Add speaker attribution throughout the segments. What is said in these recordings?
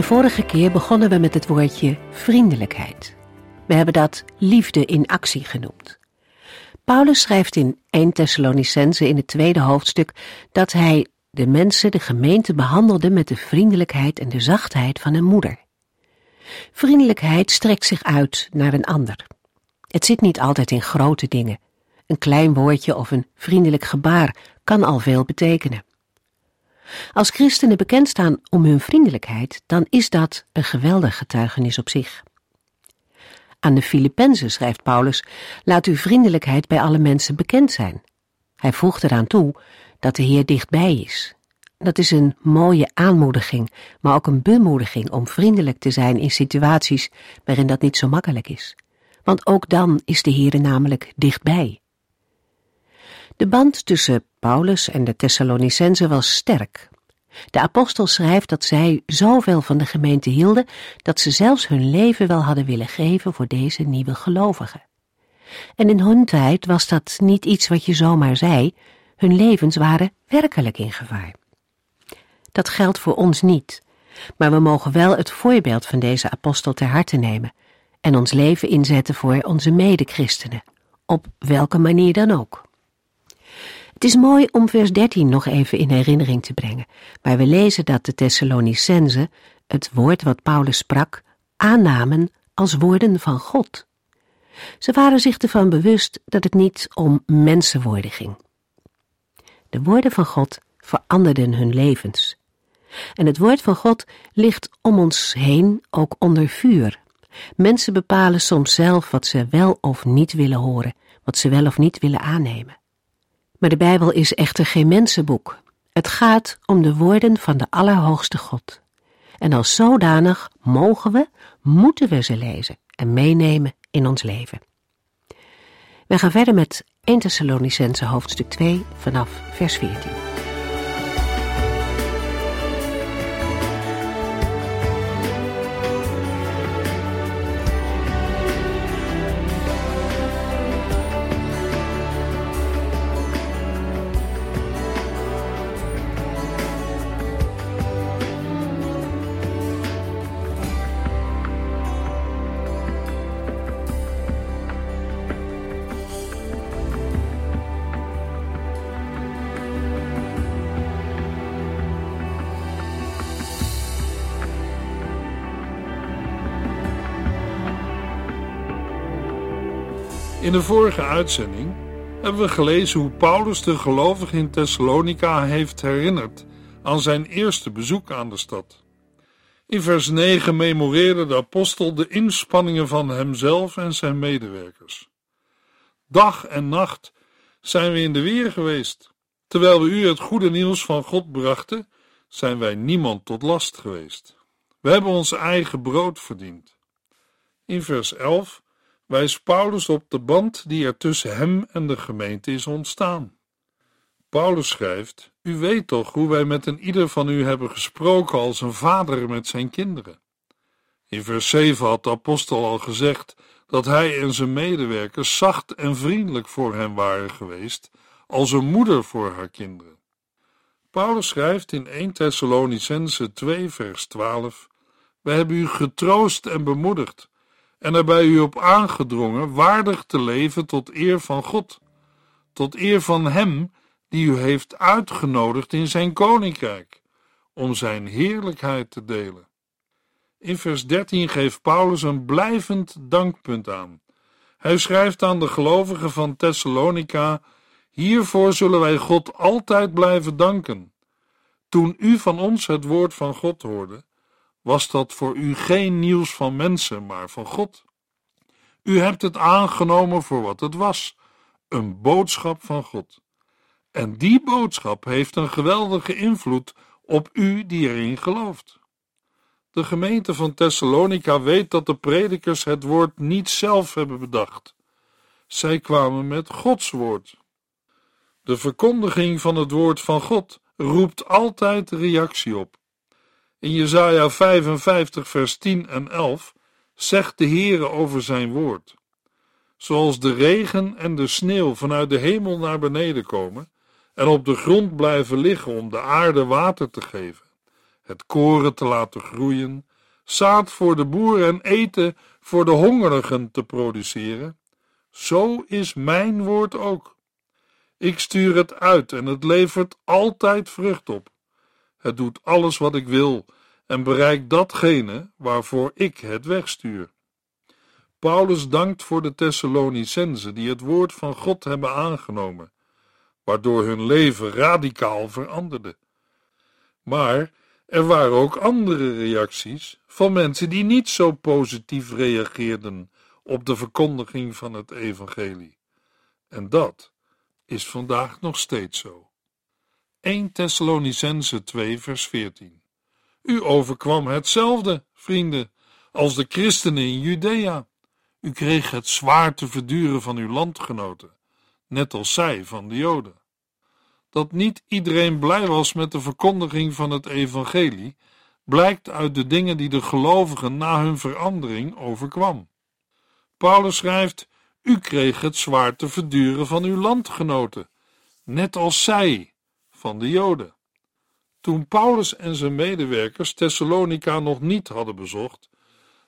Speaker 1: De vorige keer begonnen we met het woordje vriendelijkheid. We hebben dat liefde in actie genoemd. Paulus schrijft in 1 Thessalonicense in het tweede hoofdstuk dat hij de mensen, de gemeente behandelde met de vriendelijkheid en de zachtheid van een moeder. Vriendelijkheid strekt zich uit naar een ander. Het zit niet altijd in grote dingen. Een klein woordje of een vriendelijk gebaar kan al veel betekenen. Als christenen bekend staan om hun vriendelijkheid, dan is dat een geweldig getuigenis op zich. Aan de Filippenzen schrijft Paulus: Laat uw vriendelijkheid bij alle mensen bekend zijn. Hij voegt eraan toe dat de Heer dichtbij is. Dat is een mooie aanmoediging, maar ook een bemoediging om vriendelijk te zijn in situaties waarin dat niet zo makkelijk is. Want ook dan is de Heer namelijk dichtbij. De band tussen Paulus en de Thessalonicenzen was sterk. De apostel schrijft dat zij zoveel van de gemeente hielden dat ze zelfs hun leven wel hadden willen geven voor deze nieuwe gelovigen. En in hun tijd was dat niet iets wat je zomaar zei, hun levens waren werkelijk in gevaar. Dat geldt voor ons niet, maar we mogen wel het voorbeeld van deze apostel ter harte nemen en ons leven inzetten voor onze medechristenen, op welke manier dan ook. Het is mooi om vers 13 nog even in herinnering te brengen, waar we lezen dat de Thessalonicenzen het woord wat Paulus sprak aannamen als woorden van God. Ze waren zich ervan bewust dat het niet om mensenwoorden ging. De woorden van God veranderden hun levens. En het woord van God ligt om ons heen ook onder vuur. Mensen bepalen soms zelf wat ze wel of niet willen horen, wat ze wel of niet willen aannemen. Maar de Bijbel is echter geen mensenboek. Het gaat om de woorden van de Allerhoogste God. En als zodanig mogen we, moeten we ze lezen en meenemen in ons leven. We gaan verder met 1 Thessalonicense hoofdstuk 2 vanaf vers 14.
Speaker 2: In de vorige uitzending hebben we gelezen hoe Paulus de gelovigen in Thessalonica heeft herinnerd aan zijn eerste bezoek aan de stad. In vers 9 memoreerde de apostel de inspanningen van hemzelf en zijn medewerkers. Dag en nacht zijn we in de weer geweest. Terwijl we u het goede nieuws van God brachten, zijn wij niemand tot last geweest. We hebben ons eigen brood verdiend. In vers 11 wijst Paulus op de band die er tussen hem en de gemeente is ontstaan. Paulus schrijft: U weet toch hoe wij met een ieder van u hebben gesproken als een vader met zijn kinderen. In vers 7 had de apostel al gezegd dat hij en zijn medewerkers zacht en vriendelijk voor hen waren geweest, als een moeder voor haar kinderen. Paulus schrijft in 1 Thessalonicense 2 vers 12: Wij hebben u getroost en bemoedigd en er bij u op aangedrongen waardig te leven tot eer van God, tot eer van Hem die u heeft uitgenodigd in zijn koninkrijk, om zijn heerlijkheid te delen. In vers 13 geeft Paulus een blijvend dankpunt aan. Hij schrijft aan de gelovigen van Thessalonica: Hiervoor zullen wij God altijd blijven danken. Toen u van ons het woord van God hoorde, was dat voor u geen nieuws van mensen, maar van God. U hebt het aangenomen voor wat het was: een boodschap van God. En die boodschap heeft een geweldige invloed op u die erin gelooft. De gemeente van Thessalonica weet dat de predikers het woord niet zelf hebben bedacht. Zij kwamen met Gods woord. De verkondiging van het woord van God roept altijd reactie op. In Jesaja 55 vers 10 en 11 zegt de Heere over zijn woord. Zoals de regen en de sneeuw vanuit de hemel naar beneden komen en op de grond blijven liggen om de aarde water te geven, het koren te laten groeien, zaad voor de boer en eten voor de hongerigen te produceren, zo is mijn woord ook. Ik stuur het uit en het levert altijd vrucht op. Het doet alles wat ik wil en bereikt datgene waarvoor ik het wegstuur. Paulus dankt voor de Thessalonicenzen die het woord van God hebben aangenomen, waardoor hun leven radicaal veranderde. Maar er waren ook andere reacties van mensen die niet zo positief reageerden op de verkondiging van het evangelie. En dat is vandaag nog steeds zo. 1 Thessalonicense 2 vers 14 U overkwam hetzelfde, vrienden, als de christenen in Judea. U kreeg het zwaar te verduren van uw landgenoten, net als zij van de Joden. Dat niet iedereen blij was met de verkondiging van het evangelie, blijkt uit de dingen die de gelovigen na hun verandering overkwam. Paulus schrijft: U kreeg het zwaar te verduren van uw landgenoten, net als zij van de Joden. Toen Paulus en zijn medewerkers Thessalonica nog niet hadden bezocht,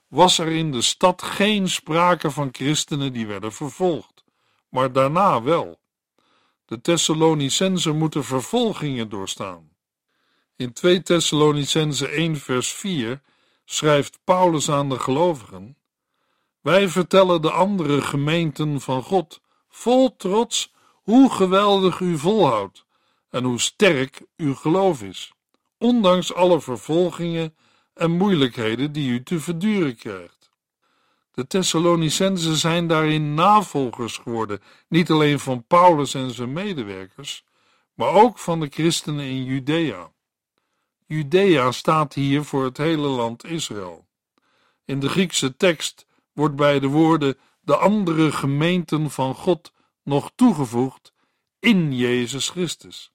Speaker 2: was er in de stad geen sprake van christenen die werden vervolgd, maar daarna wel. De Thessalonicenzen moeten vervolgingen doorstaan. In 2 Thessalonicenzen 1 vers 4 schrijft Paulus aan de gelovigen: Wij vertellen de andere gemeenten van God vol trots hoe geweldig u volhoudt en hoe sterk uw geloof is, ondanks alle vervolgingen en moeilijkheden die u te verduren krijgt. De Thessalonicenzen zijn daarin navolgers geworden, niet alleen van Paulus en zijn medewerkers, maar ook van de christenen in Judea. Judea staat hier voor het hele land Israël. In de Griekse tekst wordt bij de woorden de andere gemeenten van God nog toegevoegd in Jezus Christus.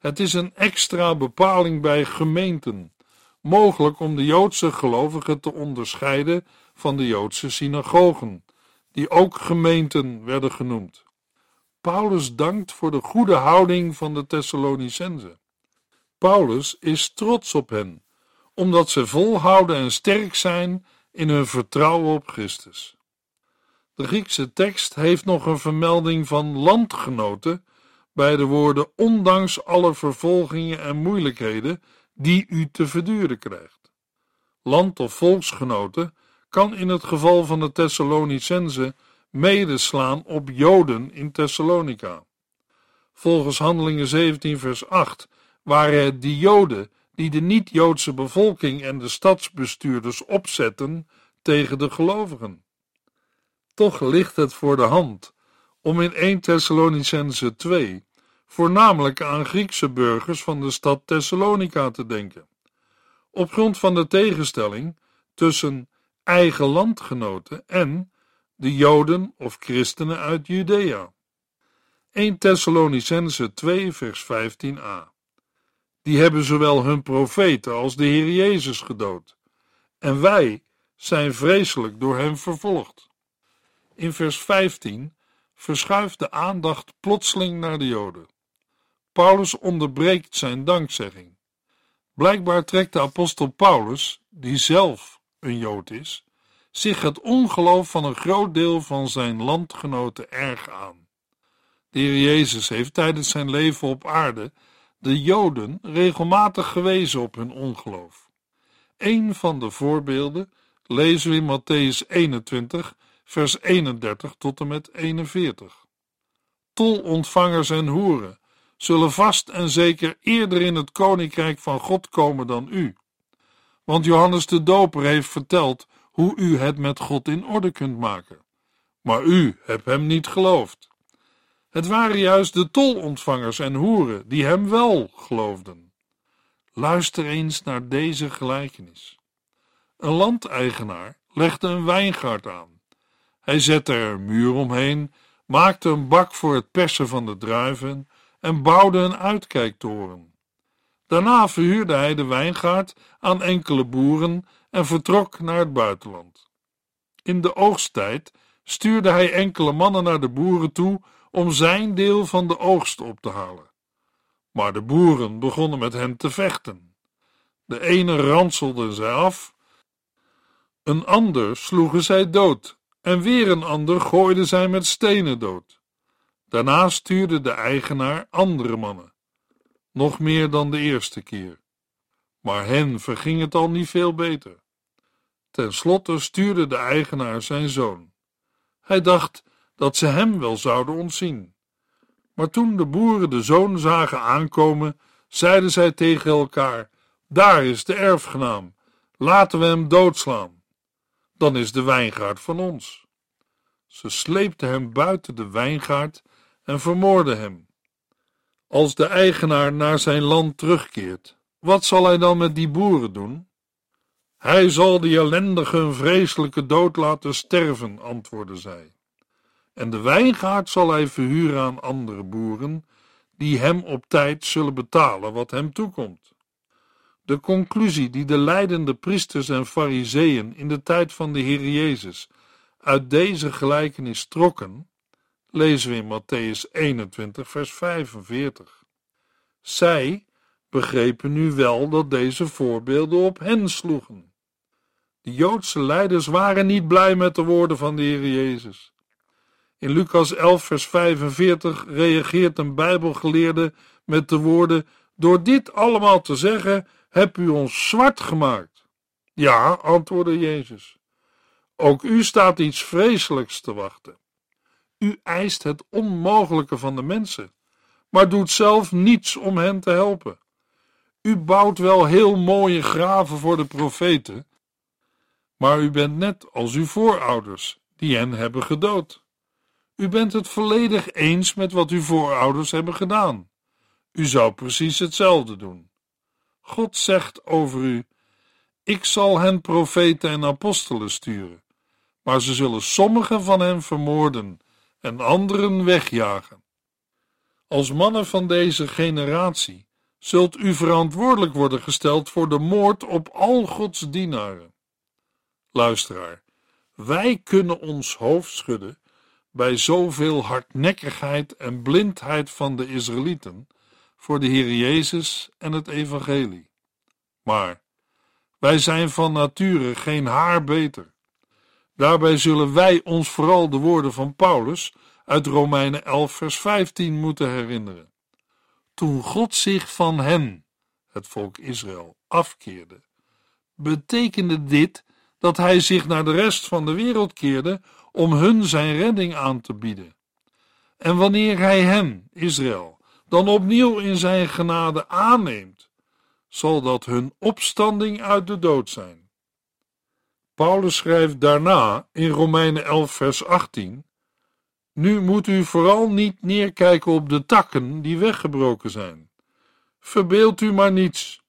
Speaker 2: Het is een extra bepaling bij gemeenten, mogelijk om de Joodse gelovigen te onderscheiden van de Joodse synagogen, die ook gemeenten werden genoemd. Paulus dankt voor de goede houding van de Thessalonicenzen. Paulus is trots op hen, omdat ze volhouden en sterk zijn in hun vertrouwen op Christus. De Griekse tekst heeft nog een vermelding van landgenoten bij de woorden ondanks alle vervolgingen en moeilijkheden die u te verduren krijgt. Land- of volksgenoten kan in het geval van de Thessalonicense medeslaan op Joden in Thessalonica. Volgens Handelingen 17 vers 8 waren het die Joden die de niet-Joodse bevolking en de stadsbestuurders opzetten tegen de gelovigen. Toch ligt het voor de hand om in 1 Thessalonicense 2 voornamelijk aan Griekse burgers van de stad Thessalonica te denken. Op grond van de tegenstelling tussen eigen landgenoten en de Joden of christenen uit Judea. 1 Thessalonicense 2 vers 15a. Die hebben zowel hun profeten als de Heer Jezus gedood. En wij zijn vreselijk door hem vervolgd. In vers 15 verschuift de aandacht plotseling naar de Joden. Paulus onderbreekt zijn dankzegging. Blijkbaar trekt de apostel Paulus, die zelf een Jood is, zich het ongeloof van een groot deel van zijn landgenoten erg aan. De Heer Jezus heeft tijdens zijn leven op aarde de Joden regelmatig gewezen op hun ongeloof. Een van de voorbeelden lezen we in Matthäus 21, vers 31 tot en met 41. Tolontvangers en hoeren zullen vast en zeker eerder in het koninkrijk van God komen dan u. Want Johannes de Doper heeft verteld hoe u het met God in orde kunt maken. Maar u hebt hem niet geloofd. Het waren juist de tolontvangers en hoeren die hem wel geloofden. Luister eens naar deze gelijkenis. Een landeigenaar legde een wijngaard aan. Hij zette er een muur omheen, maakte een bak voor het persen van de druiven en bouwde een uitkijktoren. Daarna verhuurde hij de wijngaard aan enkele boeren en vertrok naar het buitenland. In de oogsttijd stuurde hij enkele mannen naar de boeren toe om zijn deel van de oogst op te halen. Maar de boeren begonnen met hen te vechten. De ene ranselde zij af, een ander sloegen zij dood en weer een ander gooide zij met stenen dood. Daarna stuurde de eigenaar andere mannen, nog meer dan de eerste keer. Maar hen verging het al niet veel beter. Ten slotte stuurde de eigenaar zijn zoon. Hij dacht dat ze hem wel zouden ontzien. Maar toen de boeren de zoon zagen aankomen, zeiden zij tegen elkaar: Daar is de erfgenaam, laten we hem doodslaan. Dan is de wijngaard van ons. Ze sleepten hem buiten de wijngaard en vermoordden hem. Als de eigenaar naar zijn land terugkeert, wat zal hij dan met die boeren doen? Hij zal die ellendige een vreselijke dood laten sterven, antwoordde zij. En de wijngaard zal hij verhuren aan andere boeren, die hem op tijd zullen betalen wat hem toekomt. De conclusie die de leidende priesters en fariseeën in de tijd van de Heer Jezus uit deze gelijkenis trokken, lezen we in Matthäus 21, vers 45. Zij begrepen nu wel dat deze voorbeelden op hen sloegen. De Joodse leiders waren niet blij met de woorden van de Heer Jezus. In Lucas 11, vers 45 reageert een Bijbelgeleerde met de woorden: Door dit allemaal te zeggen, heb u ons zwart gemaakt. Ja, antwoordde Jezus. Ook u staat iets vreselijks te wachten. U eist het onmogelijke van de mensen, maar doet zelf niets om hen te helpen. U bouwt wel heel mooie graven voor de profeten, maar u bent net als uw voorouders, die hen hebben gedood. U bent het volledig eens met wat uw voorouders hebben gedaan. U zou precies hetzelfde doen. God zegt over u: Ik zal hen profeten en apostelen sturen, maar ze zullen sommigen van hen vermoorden en anderen wegjagen. Als mannen van deze generatie zult u verantwoordelijk worden gesteld voor de moord op al Gods dienaren. Luisteraar, wij kunnen ons hoofd schudden bij zoveel hardnekkigheid en blindheid van de Israëlieten voor de Heer Jezus en het Evangelie. Maar wij zijn van nature geen haar beter. Daarbij zullen wij ons vooral de woorden van Paulus uit Romeinen 11, vers 15 moeten herinneren. Toen God zich van hen, het volk Israël, afkeerde, betekende dit dat hij zich naar de rest van de wereld keerde om hun zijn redding aan te bieden. En wanneer hij hen, Israël, dan opnieuw in zijn genade aanneemt, zal dat hun opstanding uit de dood zijn. Paulus schrijft daarna in Romeinen 11, vers 18: Nu moet u vooral niet neerkijken op de takken die weggebroken zijn. Verbeeld u maar niets.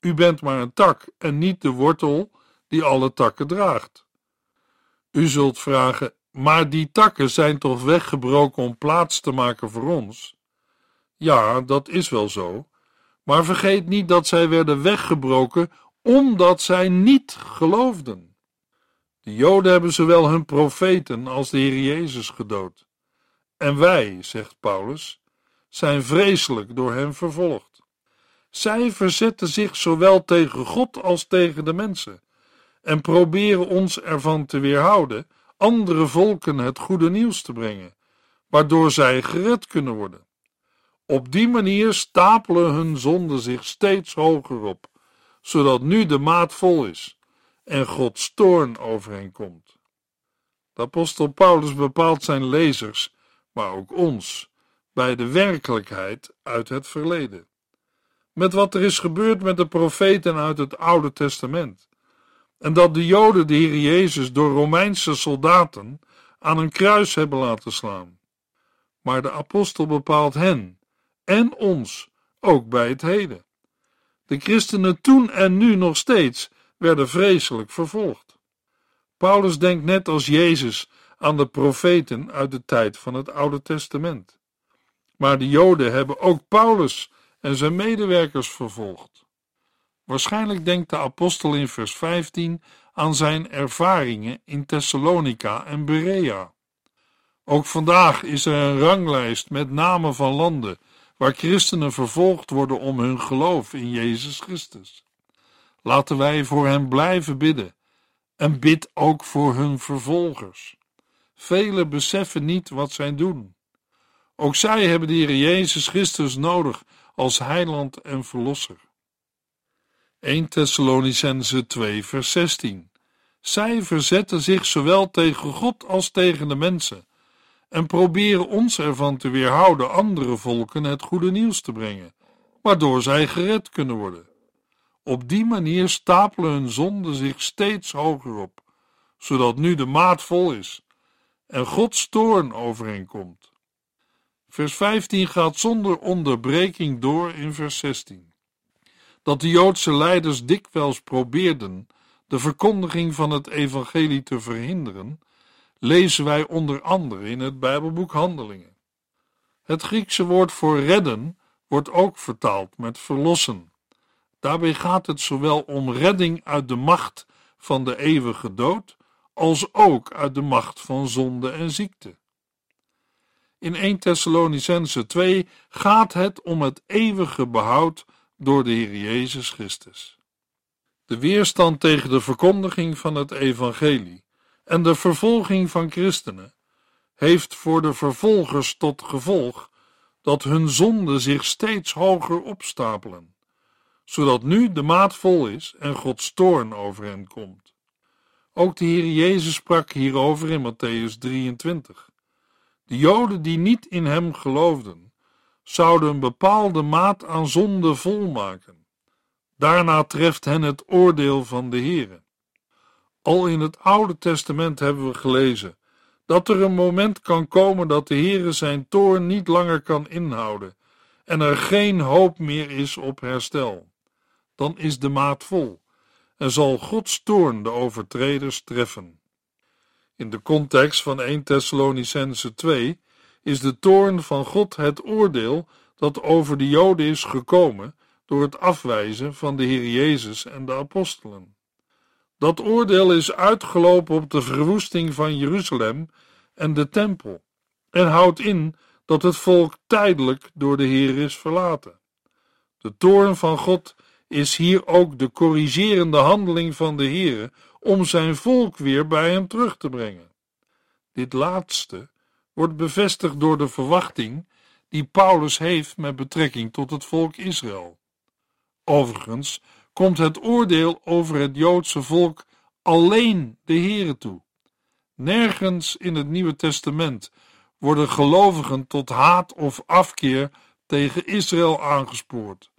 Speaker 2: U bent maar een tak en niet de wortel die alle takken draagt. U zult vragen: maar die takken zijn toch weggebroken om plaats te maken voor ons? Ja, dat is wel zo, maar vergeet niet dat zij werden weggebroken omdat zij niet geloofden. De Joden hebben zowel hun profeten als de Heer Jezus gedood. En wij, zegt Paulus, zijn vreselijk door hen vervolgd. Zij verzetten zich zowel tegen God als tegen de mensen en proberen ons ervan te weerhouden andere volken het goede nieuws te brengen, waardoor zij gered kunnen worden. Op die manier stapelen hun zonden zich steeds hoger op, zodat nu de maat vol is en Gods toorn over hen komt. De apostel Paulus bepaalt zijn lezers, maar ook ons, bij de werkelijkheid uit het verleden. Met wat er is gebeurd met de profeten uit het Oude Testament en dat de Joden de Heer Jezus door Romeinse soldaten aan een kruis hebben laten slaan. Maar de apostel bepaalt hen en ons ook bij het heden. De christenen toen en nu nog steeds werden vreselijk vervolgd. Paulus denkt net als Jezus aan de profeten uit de tijd van het Oude Testament. Maar de Joden hebben ook Paulus en zijn medewerkers vervolgd. Waarschijnlijk denkt de apostel in vers 15 aan zijn ervaringen in Thessalonica en Berea. Ook vandaag is er een ranglijst met namen van landen waar christenen vervolgd worden om hun geloof in Jezus Christus. Laten wij voor hen blijven bidden en bid ook voor hun vervolgers. Velen beseffen niet wat zij doen. Ook zij hebben de Heer Jezus Christus nodig als heiland en verlosser. 1 Thessalonicense 2 vers 16 Zij verzetten zich zowel tegen God als tegen de mensen en proberen ons ervan te weerhouden andere volken het goede nieuws te brengen, waardoor zij gered kunnen worden. Op die manier stapelen hun zonden zich steeds hoger op, zodat nu de maat vol is en Gods toorn overeenkomt. Vers 15 gaat zonder onderbreking door in vers 16. Dat de Joodse leiders dikwijls probeerden de verkondiging van het evangelie te verhinderen, lezen wij onder andere in het Bijbelboek Handelingen. Het Griekse woord voor redden wordt ook vertaald met verlossen. Daarbij gaat het zowel om redding uit de macht van de eeuwige dood, als ook uit de macht van zonde en ziekte. In 1 Thessalonicense 2 gaat het om het eeuwige behoud door de Heer Jezus Christus. De weerstand tegen de verkondiging van het evangelie en de vervolging van christenen heeft voor de vervolgers tot gevolg dat hun zonden zich steeds hoger opstapelen, zodat nu de maat vol is en Gods toorn over hen komt. Ook de Heer Jezus sprak hierover in Matthäus 23. De Joden die niet in hem geloofden, zouden een bepaalde maat aan zonde volmaken. Daarna treft hen het oordeel van de Heere. Al in het Oude Testament hebben we gelezen dat er een moment kan komen dat de Heere zijn toorn niet langer kan inhouden en er geen hoop meer is op herstel. Dan is de maat vol en zal Gods toorn de overtreders treffen. In de context van 1 Thessalonicense 2 is de toorn van God het oordeel dat over de Joden is gekomen door het afwijzen van de Heer Jezus en de apostelen. Dat oordeel is uitgelopen op de verwoesting van Jeruzalem en de tempel en houdt in dat het volk tijdelijk door de Heer is verlaten. De toorn van God is hier ook de corrigerende handeling van de Heer om zijn volk weer bij hem terug te brengen. Dit laatste wordt bevestigd door de verwachting die Paulus heeft met betrekking tot het volk Israël. Overigens komt het oordeel over het Joodse volk alleen de Here toe. Nergens in het Nieuwe Testament worden gelovigen tot haat of afkeer tegen Israël aangespoord,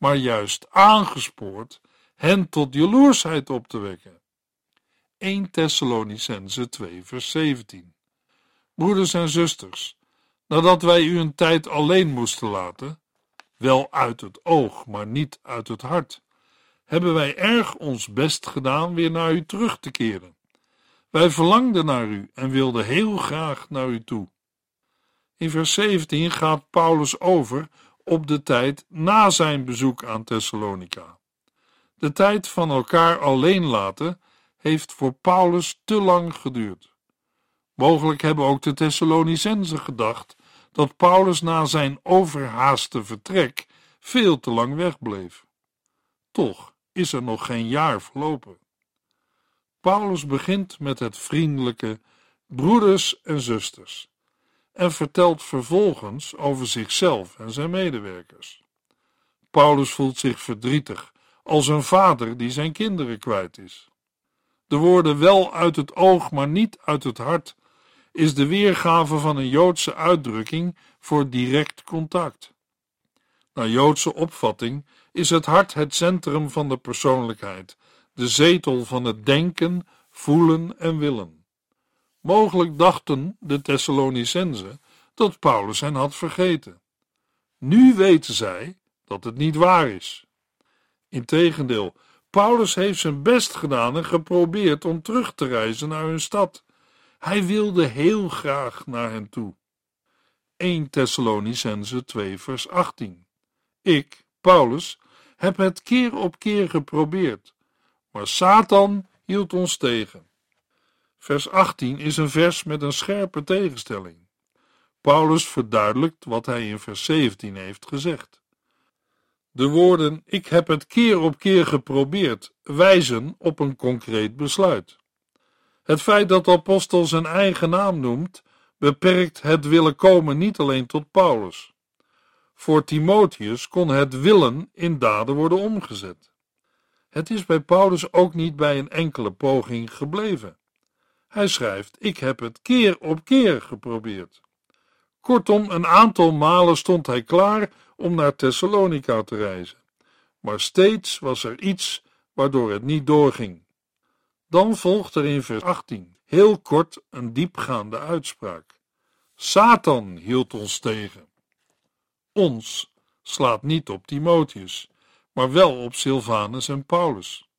Speaker 2: maar juist aangespoord hen tot jaloersheid op te wekken. 1 Thessalonicense 2 vers 17 Broeders en zusters, nadat wij u een tijd alleen moesten laten, wel uit het oog, maar niet uit het hart, hebben wij erg ons best gedaan weer naar u terug te keren. Wij verlangden naar u en wilden heel graag naar u toe. In vers 17 gaat Paulus over op de tijd na zijn bezoek aan Thessalonica. De tijd van elkaar alleen laten heeft voor Paulus te lang geduurd. Mogelijk hebben ook de Thessalonicenzen gedacht dat Paulus na zijn overhaaste vertrek veel te lang wegbleef. Toch is er nog geen jaar verlopen. Paulus begint met het vriendelijke broeders en zusters en vertelt vervolgens over zichzelf en zijn medewerkers. Paulus voelt zich verdrietig als een vader die zijn kinderen kwijt is. De woorden wel uit het oog, maar niet uit het hart is de weergave van een Joodse uitdrukking voor direct contact. Naar Joodse opvatting is het hart het centrum van de persoonlijkheid, de zetel van het denken, voelen en willen. Mogelijk dachten de Thessalonicenzen dat Paulus hen had vergeten. Nu weten zij dat het niet waar is. Integendeel, Paulus heeft zijn best gedaan en geprobeerd om terug te reizen naar hun stad. Hij wilde heel graag naar hen toe. 1 Thessalonicense 2 vers 18 Ik, Paulus, heb het keer op keer geprobeerd, maar Satan hield ons tegen. Vers 18 is een vers met een scherpe tegenstelling. Paulus verduidelijkt wat hij in vers 17 heeft gezegd. De woorden ik heb het keer op keer geprobeerd wijzen op een concreet besluit. Het feit dat de apostel zijn eigen naam noemt, beperkt het willen komen niet alleen tot Paulus. Voor Timotheus kon het willen in daden worden omgezet. Het is bij Paulus ook niet bij een enkele poging gebleven. Hij schrijft: Ik heb het keer op keer geprobeerd. Kortom, een aantal malen stond hij klaar om naar Thessalonica te reizen. Maar steeds was er iets waardoor het niet doorging. Dan volgt er in vers 18 heel kort een diepgaande uitspraak. Satan hield ons tegen. Ons slaat niet op Timotheus, maar wel op Silvanus en Paulus.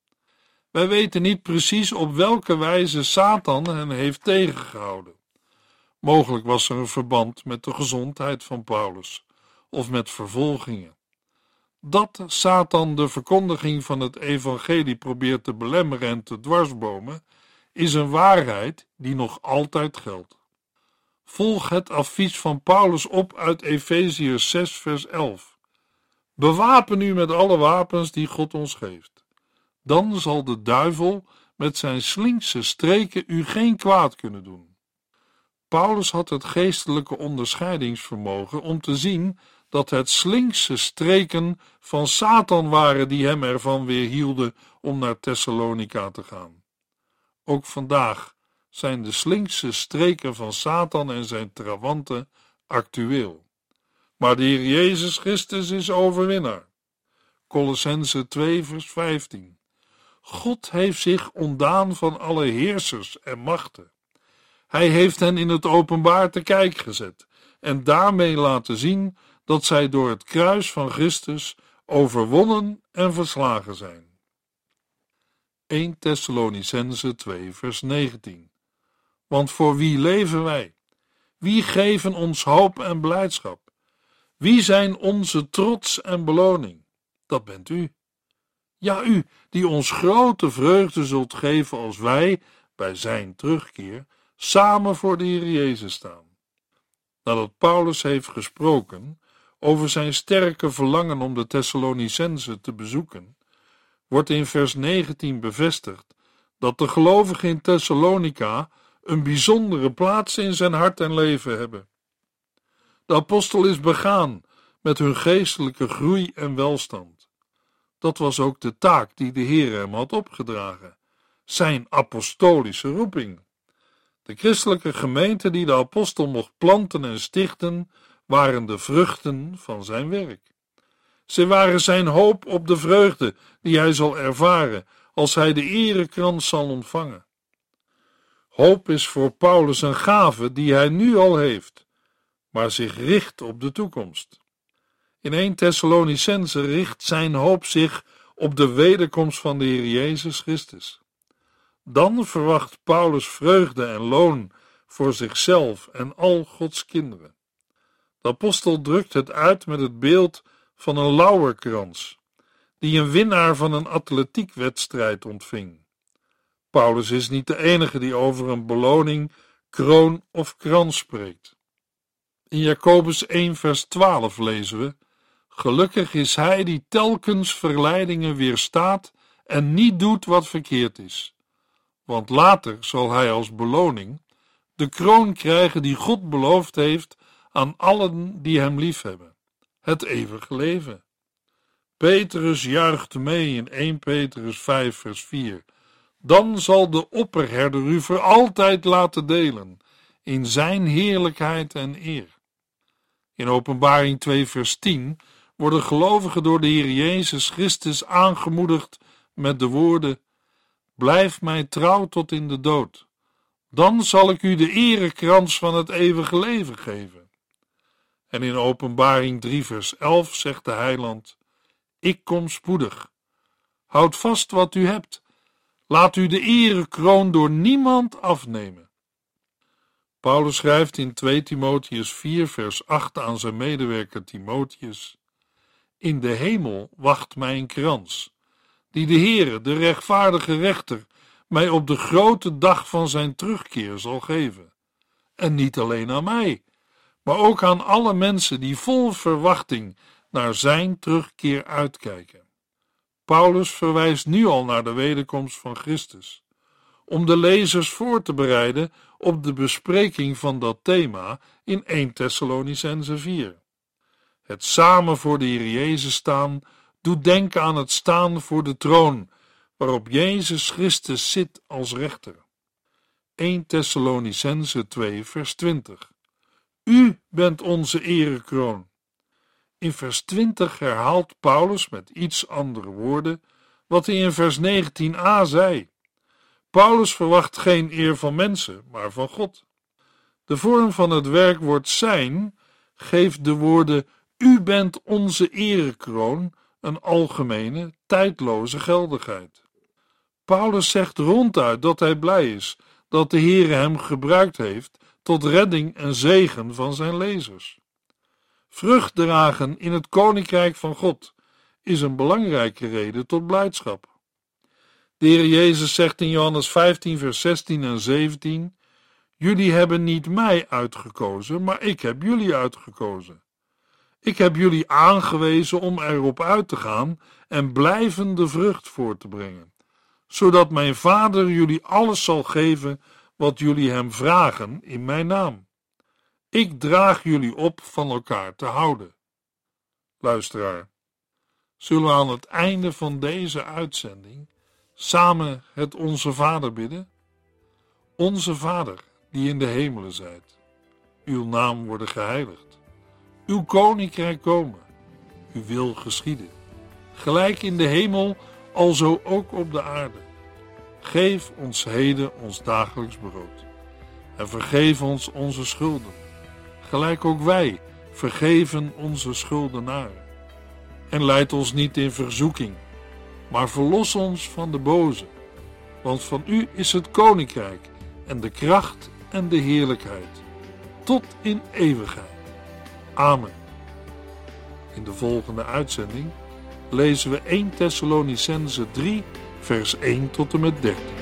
Speaker 2: Wij weten niet precies op welke wijze Satan hen heeft tegengehouden. Mogelijk was er een verband met de gezondheid van Paulus of met vervolgingen. Dat Satan de verkondiging van het evangelie probeert te belemmeren en te dwarsbomen, is een waarheid die nog altijd geldt. Volg het advies van Paulus op uit Efeziërs 6 vers 11. Bewapen u met alle wapens die God ons geeft. Dan zal de duivel met zijn slinkse streken u geen kwaad kunnen doen. Paulus had het geestelijke onderscheidingsvermogen om te zien dat het slinkse streken van Satan waren die hem ervan weerhielden om naar Thessalonica te gaan. Ook vandaag zijn de slinkse streken van Satan en zijn trawanten actueel. Maar de Heer Jezus Christus is overwinnaar. Colossense 2 vers 15 God heeft zich ontdaan van alle heersers en machten hij heeft hen in het openbaar te kijk gezet en daarmee laten zien dat zij door het kruis van Christus overwonnen en verslagen zijn. 1 Thessalonicense 2 vers 19 Want voor wie leven wij? Wie geven ons hoop en blijdschap? Wie zijn onze trots en beloning? Dat bent u. Ja, u die ons grote vreugde zult geven als wij, bij zijn terugkeer, samen voor de Heer Jezus staan. Nadat Paulus heeft gesproken over zijn sterke verlangen om de Thessalonicense te bezoeken, wordt in vers 19 bevestigd dat de gelovigen in Thessalonica een bijzondere plaats in zijn hart en leven hebben. De apostel is begaan met hun geestelijke groei en welstand. Dat was ook de taak die de Heer hem had opgedragen, zijn apostolische roeping. De christelijke gemeente die de apostel mocht planten en stichten, waren de vruchten van zijn werk. Ze waren zijn hoop op de vreugde die hij zal ervaren als hij de erekrans zal ontvangen. Hoop is voor Paulus een gave die hij nu al heeft, maar zich richt op de toekomst. In 1 Thessalonicense richt zijn hoop zich op de wederkomst van de Heer Jezus Christus. Dan verwacht Paulus vreugde en loon voor zichzelf en al Gods kinderen. De apostel drukt het uit met het beeld van een lauwerkrans, die een winnaar van een atletiekwedstrijd ontving. Paulus is niet de enige die over een beloning, kroon of krans spreekt. In Jacobus 1 vers 12 lezen we: Gelukkig is hij die telkens verleidingen weerstaat en niet doet wat verkeerd is want later zal hij als beloning de kroon krijgen die God beloofd heeft aan allen die hem liefhebben, het eeuwige leven. Petrus juicht mee in 1 Petrus 5 vers 4. Dan zal de opperherder u voor altijd laten delen in zijn heerlijkheid en eer. In Openbaring 2 vers 10 worden gelovigen door de Heer Jezus Christus aangemoedigd met de woorden Blijf mij trouw tot in de dood. Dan zal ik u de erekrans van het eeuwige leven geven. En in Openbaring 3, vers 11 zegt de heiland: Ik kom spoedig. Houd vast wat u hebt. Laat u de erekroon door niemand afnemen. Paulus schrijft in 2 Timotheus 4 vers 8 aan zijn medewerker Timotheus: In de hemel wacht mij een krans, die de Heere, de rechtvaardige rechter, mij op de grote dag van zijn terugkeer zal geven. En niet alleen aan mij, maar ook aan alle mensen die vol verwachting naar zijn terugkeer uitkijken. Paulus verwijst nu al naar de wederkomst van Christus, om de lezers voor te bereiden op de bespreking van dat thema in 1 Thessalonicense 4. Het samen voor de Heer Jezus staan doet denken aan het staan voor de troon, waarop Jezus Christus zit als rechter. 1 Thessalonicense 2 vers 20 U bent onze erekroon. In vers 20 herhaalt Paulus met iets andere woorden wat hij in vers 19a zei. Paulus verwacht geen eer van mensen, maar van God. De vorm van het werkwoord zijn geeft de woorden U bent onze erekroon een algemene, tijdloze geldigheid. Paulus zegt ronduit dat hij blij is dat de Heere hem gebruikt heeft tot redding en zegen van zijn lezers. Vrucht dragen in het koninkrijk van God is een belangrijke reden tot blijdschap. De Heer Jezus zegt in Johannes 15, vers 16 en 17: Jullie hebben niet mij uitgekozen, maar ik heb jullie uitgekozen. Ik heb jullie aangewezen om erop uit te gaan en blijvende vrucht voor te brengen, zodat mijn Vader jullie alles zal geven wat jullie hem vragen in mijn naam. Ik draag jullie op van elkaar te houden. Luisteraar, zullen we aan het einde van deze uitzending samen het Onze Vader bidden? Onze Vader, die in de hemelen zijt, uw naam worden geheiligd, uw koninkrijk komen, uw wil geschieden, gelijk in de hemel, alzo ook op de aarde. Geef ons heden ons dagelijks brood en vergeef ons onze schulden gelijk ook wij vergeven onze schuldenaren. En leid ons niet in verzoeking, maar verlos ons van de boze. Want van u is het koninkrijk en de kracht en de heerlijkheid, tot in eeuwigheid. Amen. In de volgende uitzending lezen we 1 Thessalonicense 3, vers 1 tot en met 13.